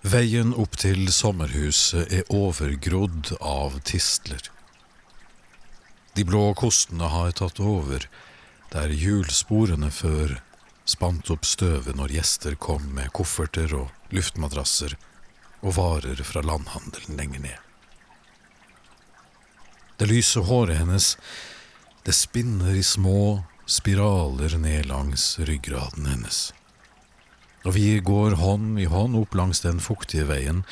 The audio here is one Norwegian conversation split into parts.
Veien opp til sommerhuset er overgrodd av tistler. De blå kostene har tatt over, der hjulsporene før spant opp støvet når gjester kom med kofferter og luftmadrasser og varer fra landhandelen lenger ned. Det lyse håret hennes, det spinner i små spiraler ned langs ryggraden hennes. Og vi går hånd i hånd opp langs den fuktige veien.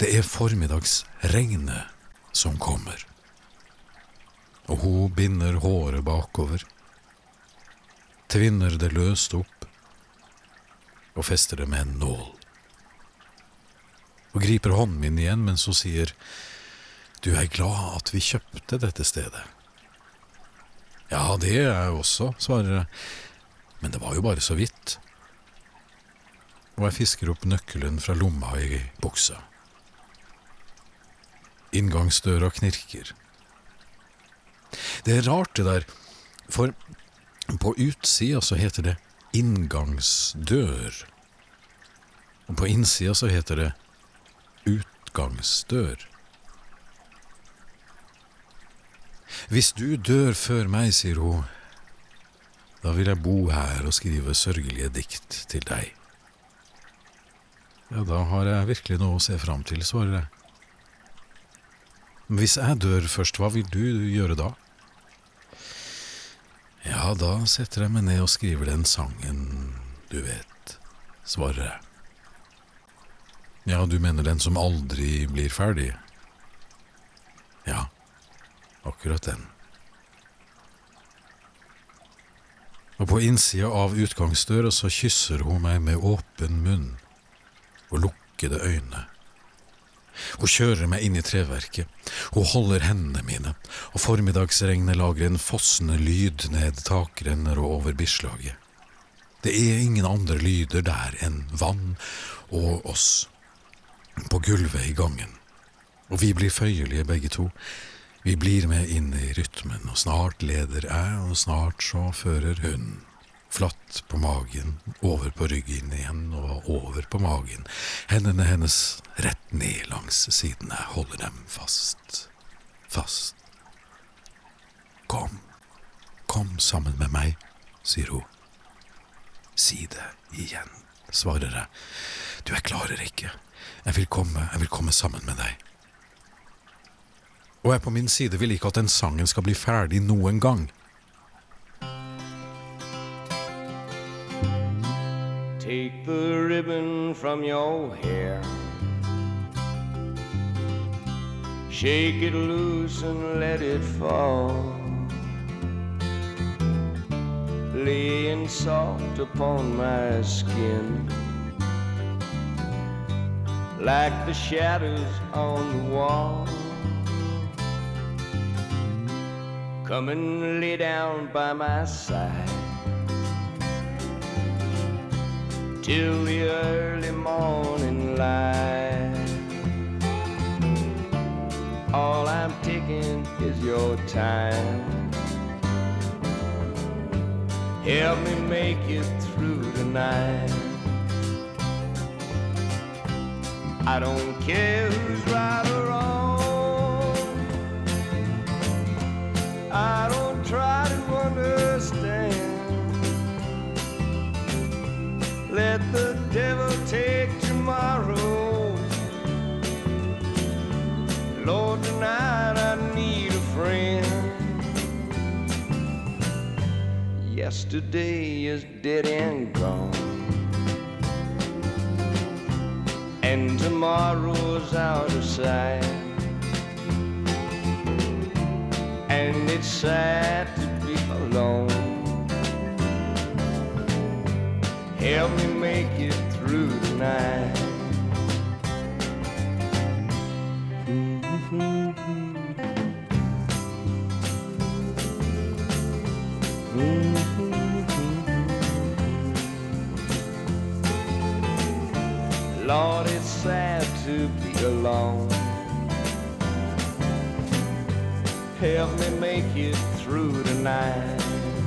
Det er formiddagsregnet som kommer. Og hun binder håret bakover, tvinner det løst opp og fester det med en nål. Og griper hånden min igjen mens hun sier, Du er glad at vi kjøpte dette stedet. Ja, det er jeg også, svarer jeg, men det var jo bare så vidt og jeg fisker opp nøkkelen fra lomma i buksa. Inngangsdøra knirker. Det er rart, det der, for på utsida så heter det inngangsdør, og på innsida så heter det utgangsdør. Hvis du dør før meg, sier hun, da vil jeg bo her og skrive sørgelige dikt til deg. Ja, da har jeg virkelig noe å se fram til, svarer jeg. Hvis jeg dør først, hva vil du gjøre da? Ja, da setter jeg meg ned og skriver den sangen, du vet, svarer jeg. Ja, du mener den som aldri blir ferdig? Ja, akkurat den. Og på innsida av utgangsdøra så kysser hun meg med åpen munn og lukkede øyne. Hun kjører meg inn i treverket, hun holder hendene mine, og formiddagsregnet lager en fossende lyd ned takrenner og over bislaget. Det er ingen andre lyder der enn vann og oss, på gulvet i gangen. Og vi blir føyelige begge to. Vi blir med inn i rytmen, og snart leder jeg, og snart så fører hun flatt på magen, over på ryggen igjen og over på magen, hendene hennes rett ned langs sidene, holder dem fast, fast. Kom, kom sammen med meg, sier hun. Si det igjen, svarer jeg. Du, jeg klarer ikke. Jeg vil komme, jeg vil komme sammen med deg. Og jeg på min side vil ikke at den sangen skal bli ferdig noen gang. From your hair. Shake it loose and let it fall. Laying soft upon my skin. Like the shadows on the wall. Come and lay down by my side. Till the early morning light. All I'm taking is your time. Help me make it through the night. I don't care who's right or Tonight I need a friend. Yesterday is dead and gone. And tomorrow's out of sight. And it's sad to be alone. Help me make it through the night. Lord, it's sad to be alone. Help me make it through the night.